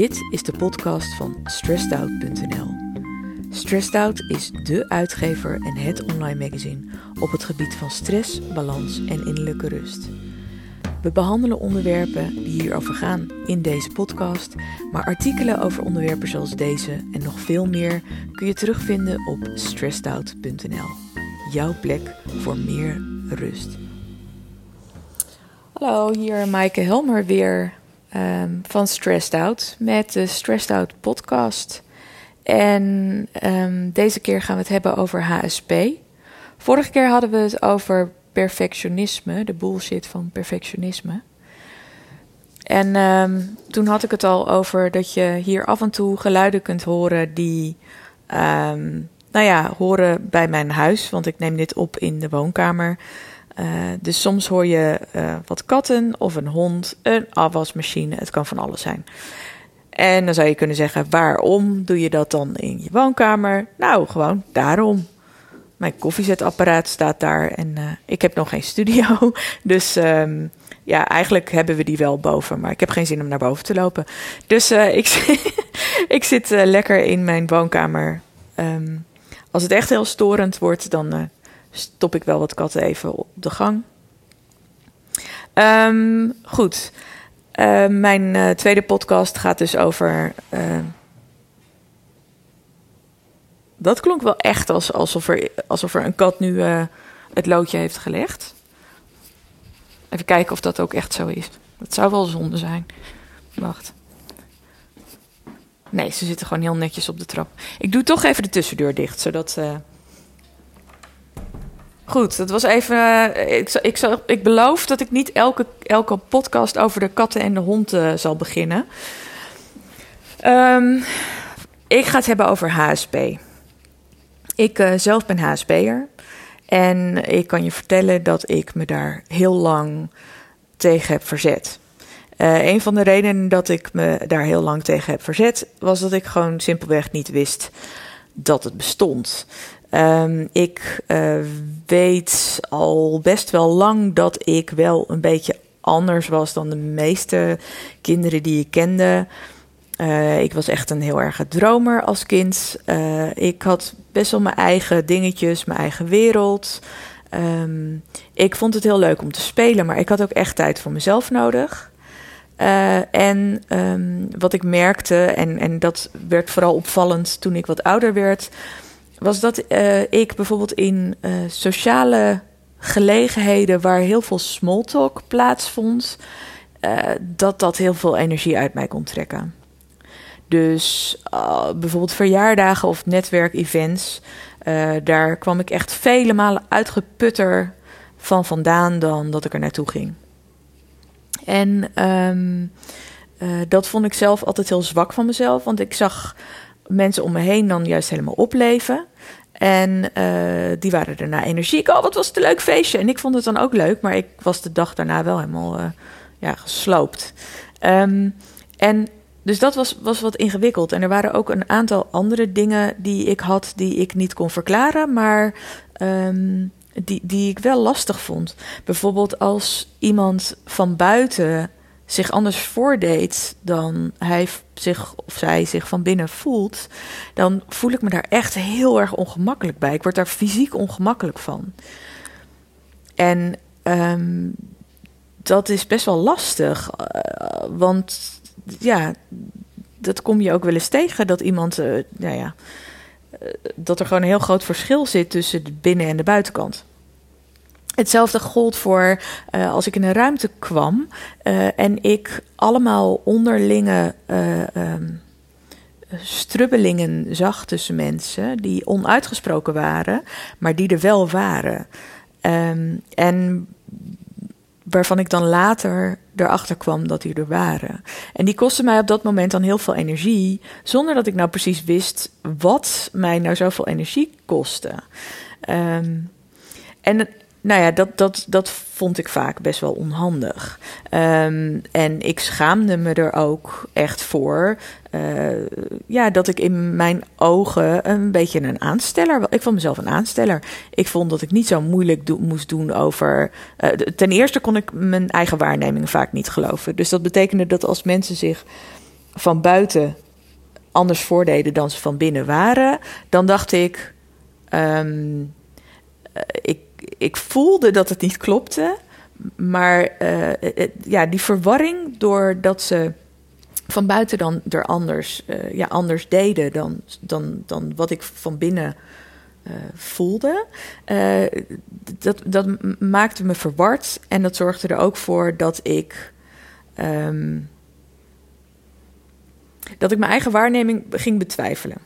Dit is de podcast van stressedout.nl. Stressed Out is dé uitgever en het online magazine op het gebied van stress, balans en innerlijke rust. We behandelen onderwerpen die hierover gaan in deze podcast, maar artikelen over onderwerpen zoals deze en nog veel meer kun je terugvinden op stressedout.nl. Jouw plek voor meer rust. Hallo, hier Maaike Helmer weer um, van Stressed Out met de Stressed Out podcast. En um, deze keer gaan we het hebben over HSP. Vorige keer hadden we het over perfectionisme, de bullshit van perfectionisme. En um, toen had ik het al over dat je hier af en toe geluiden kunt horen die, nou ja, horen bij mijn huis, want ik neem dit op in de woonkamer. Uh, dus soms hoor je uh, wat katten of een hond, een afwasmachine. Het kan van alles zijn. En dan zou je kunnen zeggen: waarom doe je dat dan in je woonkamer? Nou, gewoon daarom. Mijn koffiezetapparaat staat daar en uh, ik heb nog geen studio. Dus um, ja, eigenlijk hebben we die wel boven, maar ik heb geen zin om naar boven te lopen. Dus ik, ik zit lekker in mijn woonkamer. Um, als het echt heel storend wordt, dan stop ik wel wat katten even op de gang. Um, goed. Uh, mijn uh, tweede podcast gaat dus over. Uh, dat klonk wel echt als, alsof, er, alsof er een kat nu het loodje heeft gelegd. Even kijken of dat ook echt zo is. Dat zou wel zonde zijn. Wacht. Nee, ze zitten gewoon heel netjes op de trap. Ik doe toch even de tussendeur dicht, zodat. Goed, dat was even. Uh, ik, ik, ik beloof dat ik niet elke, elke podcast over de katten en de hond uh, zal beginnen. Um, ik ga het hebben over HSP. Ik uh, zelf ben HSP'er. En ik kan je vertellen dat ik me daar heel lang tegen heb verzet. een van de redenen dat ik me daar heel lang tegen heb verzet, was dat ik gewoon simpelweg niet wist dat het bestond. Um, ik uh, weet al best wel lang dat ik wel een beetje anders was dan de meeste kinderen die ik kende. Uh, ik was echt een heel erg dromer als kind. Uh, ik had best wel mijn eigen dingetjes, mijn eigen wereld. Um, ik vond het heel leuk om te spelen, maar ik had ook echt tijd voor mezelf nodig. En um, wat ik merkte, en, en dat werd vooral opvallend toen ik wat ouder werd was dat uh, ik bijvoorbeeld in uh, sociale gelegenheden waar heel veel small talk plaatsvond, uh, dat dat heel veel energie uit mij kon trekken. Dus bijvoorbeeld verjaardagen of netwerkevents, daar kwam ik echt vele malen uitgeputter van vandaan dan dat ik er naartoe ging. En um, dat vond ik zelf altijd heel zwak van mezelf, want ik zag mensen om me heen dan juist helemaal opleven. En uh, die waren daarna energiek. Oh, wat was het een leuk feestje. En ik vond het dan ook leuk, maar ik was de dag daarna wel helemaal uh, ja, gesloopt. Um, en dus dat was, was wat ingewikkeld. En er waren ook een aantal andere dingen die ik had die ik niet kon verklaren, maar um, die, die ik wel lastig vond. Bijvoorbeeld als iemand van buiten zich anders voordeed dan hij zich of zij zich van binnen voelt, dan voel ik me daar echt heel erg ongemakkelijk bij. Ik word daar fysiek ongemakkelijk van. En um, dat is best wel lastig, uh, want ja, dat kom je ook wel eens tegen dat iemand, uh, nou ja, uh, dat er gewoon een heel groot verschil zit tussen de binnen- en de buitenkant. Hetzelfde gold voor uh, als ik in een ruimte kwam uh, en ik allemaal onderlinge uh, um, strubbelingen zag tussen mensen die onuitgesproken waren, maar die er wel waren. Um, en waarvan ik dan later erachter kwam dat die er waren. En die kostten mij op dat moment dan heel veel energie, zonder dat ik nou precies wist wat mij nou zoveel energie kostte. Um, en nou ja, dat, dat, dat vond ik vaak best wel onhandig. Um, en ik schaamde me er ook echt voor. Uh, ja, dat ik in mijn ogen een beetje een aansteller. Ik vond mezelf een aansteller. Ik vond dat ik niet zo moeilijk moest doen over. Uh, ten eerste kon ik mijn eigen waarneming vaak niet geloven. Dus dat betekende dat als mensen zich van buiten anders voordeden dan ze van binnen waren, dan dacht ik, ehm, eh, ik, ik voelde dat het niet klopte, maar uh, ja, die verwarring doordat ze van buiten dan er anders, ja, anders deden dan, dan, dan wat ik van binnen voelde. Dat, dat maakte me verward en dat zorgde er ook voor dat ik. Um, dat ik mijn eigen waarneming ging betwijfelen.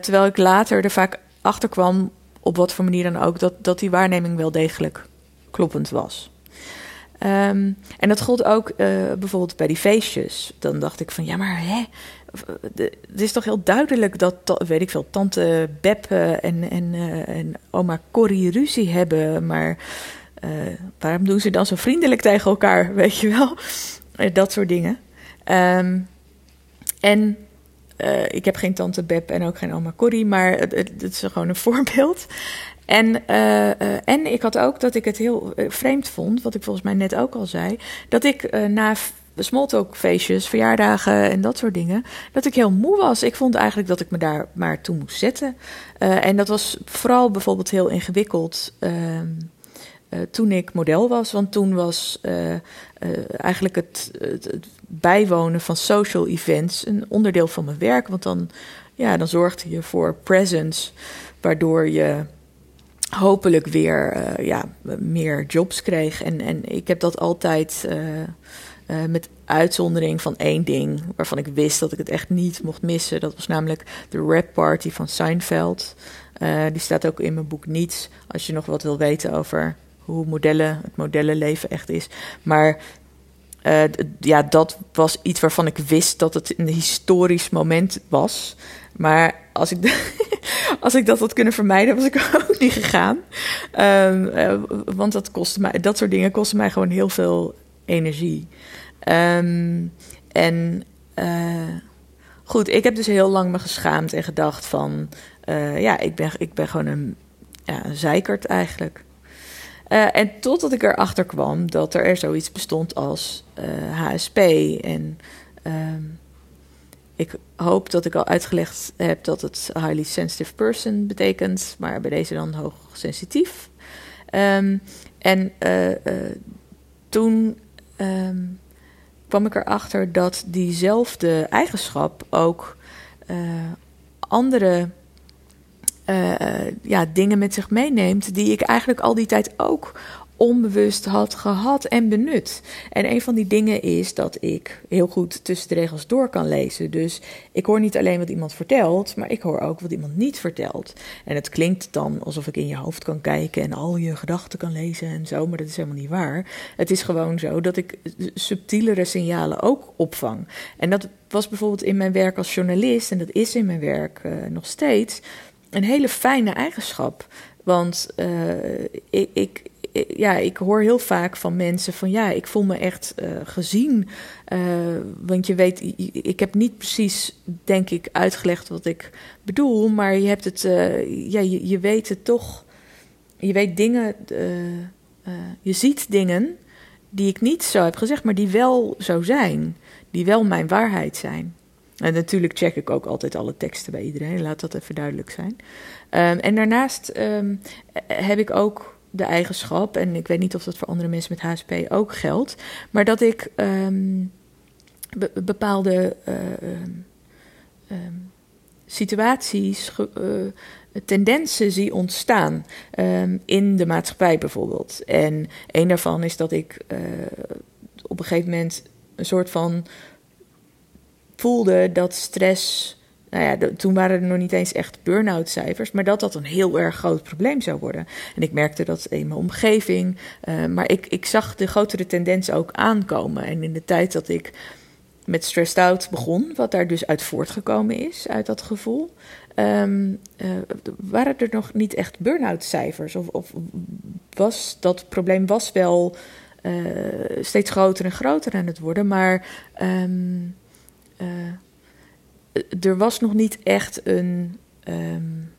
Terwijl ik later er vaak achter kwam, op wat voor manier dan ook, dat, dat die waarneming wel degelijk kloppend was. Um, en dat gold ook uh, bijvoorbeeld bij die feestjes. Dan dacht ik van ja, maar hè, het is toch heel duidelijk dat, weet ik veel, tante Beb en, en, uh, en oma Corrie ruzie hebben. Maar uh, waarom doen ze dan zo vriendelijk tegen elkaar, weet je wel? dat soort dingen. Um, en uh, ik heb geen tante Beb en ook geen oma Corrie, maar het, het, is gewoon een voorbeeld. En, uh, uh, en ik had ook dat ik het heel vreemd vond, wat ik volgens mij net ook al zei, dat ik na smalltalk feestjes, verjaardagen en dat soort dingen, dat ik heel moe was. Ik vond eigenlijk dat ik me daar maar toe moest zetten. en dat was vooral bijvoorbeeld heel ingewikkeld. Ehm, uh, toen ik model was. Want toen was uh, uh, eigenlijk het, bijwonen van social events een onderdeel van mijn werk. Want dan, ja, dan zorgde je voor presence, waardoor je hopelijk weer ja, meer jobs kreeg. En, en ik heb dat altijd met uitzondering van één ding, waarvan ik wist dat ik het echt niet mocht missen. Dat was namelijk de rap party van Seinfeld. die staat ook in mijn boek Niets. Als je nog wat wil weten over hoe modellen, het modellenleven echt is. Maar uh, ja, dat was iets waarvan ik wist dat het een historisch moment was. Maar als ik, als ik dat had kunnen vermijden, was ik ook niet gegaan. Um, uh, want dat, kostte mij, dat soort dingen kosten mij gewoon heel veel energie. Um, en uh, goed, ik heb dus heel lang me geschaamd en gedacht van... ja, ik ben, ik ben gewoon een, ja, een zeikert eigenlijk. Uh, en totdat ik erachter kwam dat er, er zoiets bestond als HSP. En uh, ik hoop dat ik al uitgelegd heb dat het highly sensitive person betekent, maar bij deze dan hoogsensitief. Um, en uh, toen um, kwam ik erachter dat diezelfde eigenschap ook andere uh, ja, dingen met zich meeneemt die ik eigenlijk al die tijd ook onbewust had gehad en benut. En een van die dingen is dat ik heel goed tussen de regels door kan lezen. Dus ik hoor niet alleen wat iemand vertelt, maar ik hoor ook wat iemand niet vertelt. En het klinkt dan alsof ik in je hoofd kan kijken en al je gedachten kan lezen en zo, maar dat is helemaal niet waar. Het is gewoon zo dat ik subtielere signalen ook opvang. En dat was bijvoorbeeld in mijn werk als journalist, en dat is in mijn werk uh, nog steeds een hele fijne eigenschap. Want uh, ik, ja, ik hoor heel vaak van mensen van ja, ik voel me echt uh, gezien. Uh, want je weet, ik heb niet precies, denk ik, uitgelegd wat ik bedoel. Maar je hebt het, ja, je, je weet het toch. Je weet dingen, je ziet dingen die ik niet zo heb gezegd, maar die wel zo zijn. Die wel mijn waarheid zijn. En natuurlijk check ik ook altijd alle teksten bij iedereen, laat dat even duidelijk zijn. Um, en daarnaast um, heb ik ook de eigenschap, en ik weet niet of dat voor andere mensen met HSP ook geldt, maar dat ik be bepaalde uh, situaties, uh, tendensen zie ontstaan in de maatschappij bijvoorbeeld. En een daarvan is dat ik uh, op een gegeven moment een soort van voelde dat stress. Nou ja, toen waren er nog niet eens echt burn-out cijfers, maar dat dat een heel erg groot probleem zou worden. En ik merkte dat in mijn omgeving, uh, maar ik, ik zag de grotere tendens ook aankomen. En in de tijd dat ik met stressed out begon, wat daar dus uit voortgekomen is, uit dat gevoel, um, uh, waren er nog niet echt burn-out cijfers. Of, of, was dat probleem was wel uh, steeds groter en groter aan het worden, maar. Um, er was nog niet echt een. Um,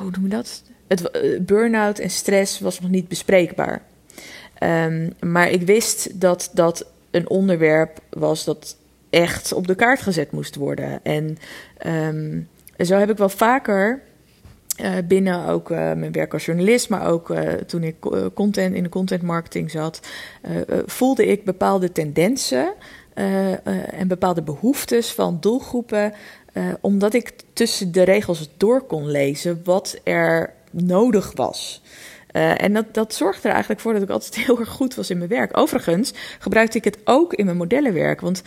hoe noem je dat? Het, uh, burn-out en stress was nog niet bespreekbaar. Um, maar ik wist dat dat een onderwerp was dat echt op de kaart gezet moest worden. En ehm, zo heb ik wel vaker uh, binnen ook uh, mijn werk als journalist, maar ook uh, toen ik content in de content marketing zat, voelde ik bepaalde tendensen en bepaalde behoeftes van doelgroepen, omdat ik tussen de regels door kon lezen wat er nodig was. en dat, dat zorgde er eigenlijk voor dat ik altijd heel erg goed was in mijn werk. Overigens gebruikte ik het ook in mijn modellenwerk. Want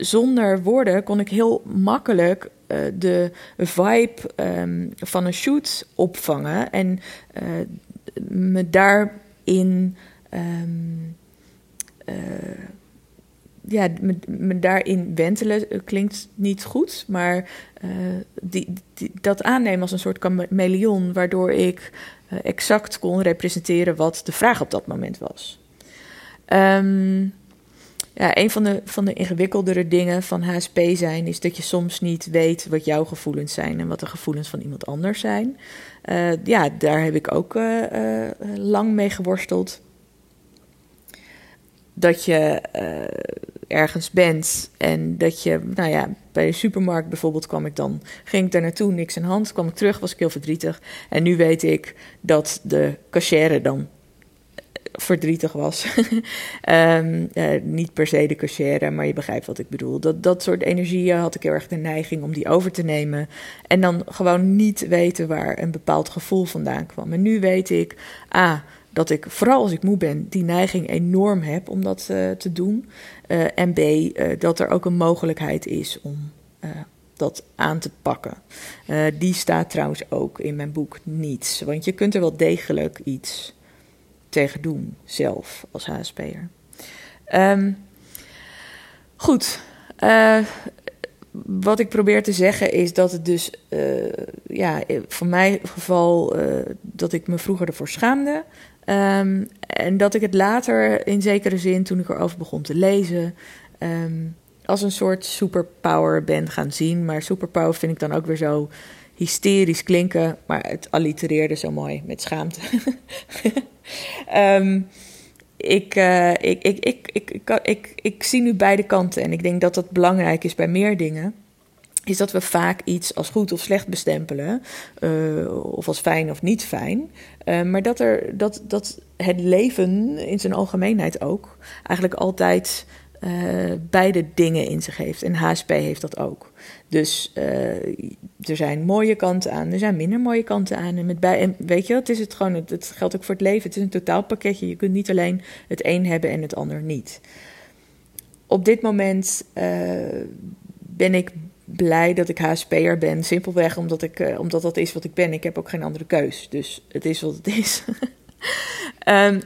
zonder woorden kon ik heel makkelijk uh, de vibe um, van een shoot opvangen en uh, me daarin. Um, ja, me, me, daarin wentelen klinkt niet goed, maar die, die, dat aannemen als een soort chameleon, waardoor ik exact kon representeren wat de vraag op dat moment was. Um, ja, een van de, van de ingewikkeldere dingen van HSP zijn is dat je soms niet weet wat jouw gevoelens zijn en wat de gevoelens van iemand anders zijn. Uh, ja, daar heb ik ook uh, uh, lang mee geworsteld. Dat je ergens bent en dat je, nou ja, bij de supermarkt bijvoorbeeld kwam ik dan, ging ik daar naartoe, niks in hand, kwam ik terug, was ik heel verdrietig. En nu weet ik dat de cachère dan verdrietig was. um, niet per se de cashier, maar je begrijpt wat ik bedoel. Dat, dat soort energieën had ik heel erg de neiging om die over te nemen. En dan gewoon niet weten waar een bepaald gevoel vandaan kwam. En nu weet ik, A, dat ik vooral als ik moe ben, die neiging enorm heb om dat uh, te doen. Uh, en B, dat er ook een mogelijkheid is om dat aan te pakken. die staat trouwens ook in mijn boek niets. Want je kunt er wel degelijk iets tegen doen zelf als HSP'er. Um, ehm, goed. Uh, wat ik probeer te zeggen is dat het dus, uh, ja, voor mij geval uh, dat ik me vroeger ervoor schaamde. Um, en dat ik het later in zekere zin, toen ik erover begon te lezen, um, als een soort superpower ben gaan zien. Maar superpower vind ik dan ook weer zo hysterisch klinken, maar het allitereerde zo mooi met schaamte. ik, uh, ik, ik, ik, ik, ik, ik, ik, zie nu beide kanten en ik denk dat dat belangrijk is bij meer dingen. Is dat we vaak iets als goed of slecht bestempelen, uh, of als fijn of niet fijn. Uh, maar dat, er, dat, dat het leven in zijn algemeenheid ook eigenlijk altijd uh, beide dingen in zich heeft. En HSP heeft dat ook. Dus uh, er zijn mooie kanten aan, er zijn minder mooie kanten aan. En, met bij, en weet je, het is het gewoon, het, geldt ook voor het leven. Het is een totaalpakketje. Je kunt niet alleen het een hebben en het ander niet. Op dit moment uh, ben ik blij dat ik HSP'er ben. Simpelweg omdat, ik, omdat dat is wat ik ben. Ik heb ook geen andere keus. Dus het is wat het is. Um,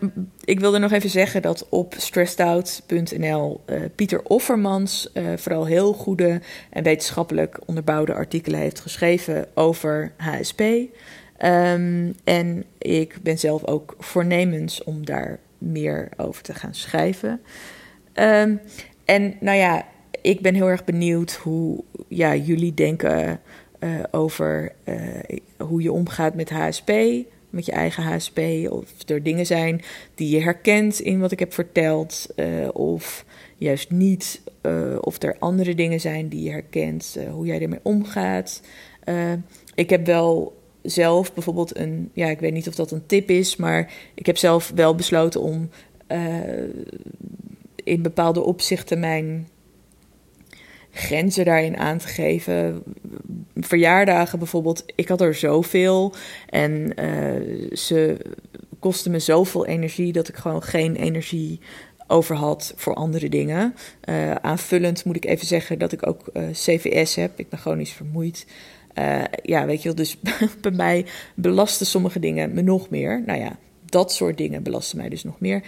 ik wilde nog even zeggen dat op stressedout.nl eh, Pieter Offermans uh, vooral heel goede en wetenschappelijk onderbouwde artikelen heeft geschreven over HSP. Ehm, en ik ben zelf ook voornemens om daar meer over te gaan schrijven. Um, en nou ja, ik ben heel erg benieuwd hoe ja, jullie denken uh, over hoe je omgaat met HSP met je eigen HSP. Of er dingen zijn die je herkent in wat ik heb verteld. Uh, of juist niet. Uh, of er andere dingen zijn die je herkent. Uh, hoe jij ermee omgaat. ik heb wel zelf bijvoorbeeld een. Ja, ik weet niet of dat een tip is. Maar ik heb zelf wel besloten om. in bepaalde opzichten mijn grenzen daarin aan te geven. Verjaardagen bijvoorbeeld, ik had er zoveel en uh, ze kostten me zoveel energie dat ik gewoon geen energie over had voor andere dingen. Uh, aanvullend moet ik even zeggen dat ik ook uh, CVS heb. Ik ben chronisch vermoeid. ja, weet je wel, dus bij mij belasten sommige dingen me nog meer. Nou ja, dat soort dingen belasten mij dus nog meer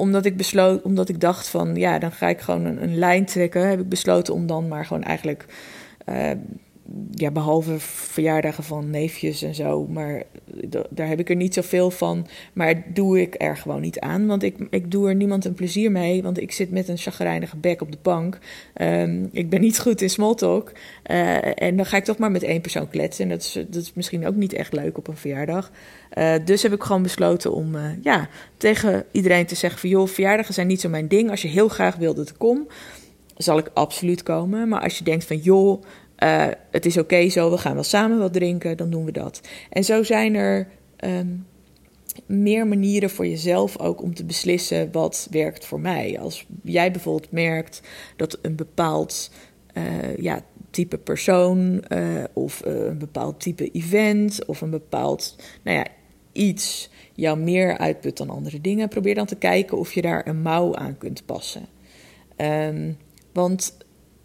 omdat ik besloot, omdat ik dacht van ja, dan ga ik gewoon een, een lijn trekken, heb ik besloten om dan maar gewoon eigenlijk uh, ja, behalve verjaardagen van neefjes en zo. Maar daar heb ik er niet zoveel van. Maar doe ik er gewoon niet aan. Want ik, ik doe er niemand een plezier mee. Want ik zit met een chagrijnige bek op de bank. Ehm, ik ben niet goed in smalltalk. Uh, en dan ga ik toch maar met één persoon kletsen. En dat is, dat is misschien ook niet echt leuk op een verjaardag. Uh, dus heb ik gewoon besloten om uh, ja, tegen iedereen te zeggen: van joh, verjaardagen zijn niet zo mijn ding. Als je heel graag wil dat ik kom, zal ik absoluut komen. Maar als je denkt van joh uh, het is oké zo, we gaan wel samen wat drinken, dan doen we dat. En zo zijn er um, meer manieren voor jezelf ook om te beslissen wat werkt voor mij. Als jij bijvoorbeeld merkt dat een bepaald uh, ja, type persoon uh, of een bepaald type event of een bepaald nou ja, iets jou meer uitput dan andere dingen, probeer dan te kijken of je daar een mouw aan kunt passen. Um, want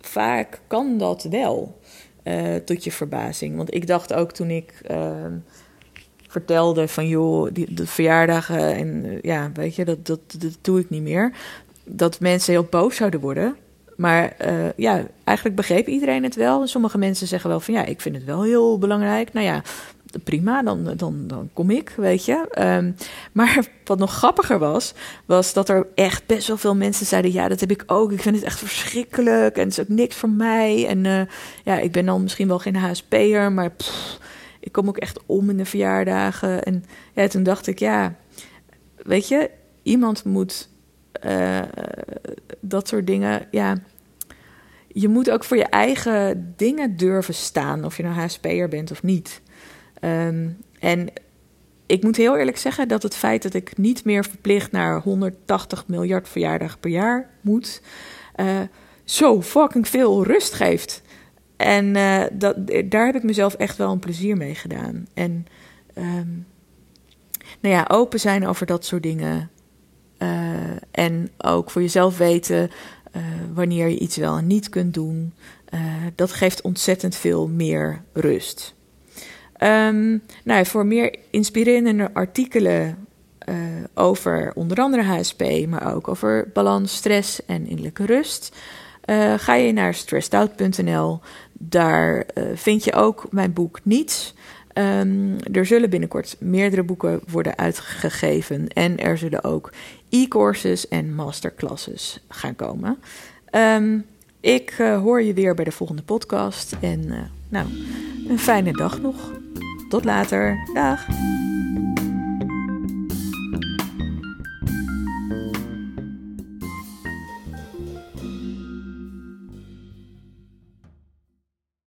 vaak kan dat wel, uh, tot je verbazing. Want ik dacht ook toen ik uh, vertelde van joh, die, de verjaardagen en uh, ja, weet je, dat, dat, dat doe ik niet meer. Dat mensen heel boos zouden worden. Maar uh, ja, eigenlijk begreep iedereen het wel. Sommige mensen zeggen wel van ja, ik vind het wel heel belangrijk. Nou ja, prima, dan, dan, dan kom ik, weet je. Um, maar wat nog grappiger was, was dat er echt best wel veel mensen zeiden: Ja, dat heb ik ook. Ik vind het echt verschrikkelijk en het is ook niks voor mij. En uh, ja, ik ben dan misschien wel geen HSP'er, maar ik kom ook echt om in de verjaardagen. En ja, toen dacht ik: Ja, weet je, iemand moet uh, dat soort dingen, ja je moet ook voor je eigen dingen durven staan, of je nou HSP'er bent of niet. Um, en ik moet heel eerlijk zeggen dat het feit dat ik niet meer verplicht naar 180 miljard verjaardagen per jaar moet, uh, zo fucking veel rust geeft. En uh, dat, daar heb ik mezelf echt wel een plezier mee gedaan. En um, nou ja, open zijn over dat soort dingen. Uh, en ook voor jezelf weten wanneer je iets wel en niet kunt doen. dat geeft ontzettend veel meer rust. Um, nou, voor meer inspirerende artikelen uh, over onder andere HSP, maar ook over balans, stress en innerlijke rust, uh, ga je naar stressedout.nl. Daar uh, vind je ook mijn boek Niets. Um, er zullen binnenkort meerdere boeken worden uitgegeven en er zullen ook e-courses en masterclasses gaan komen. Um, ik hoor je weer bij de volgende podcast en nou, een fijne dag nog. Tot later. Dag.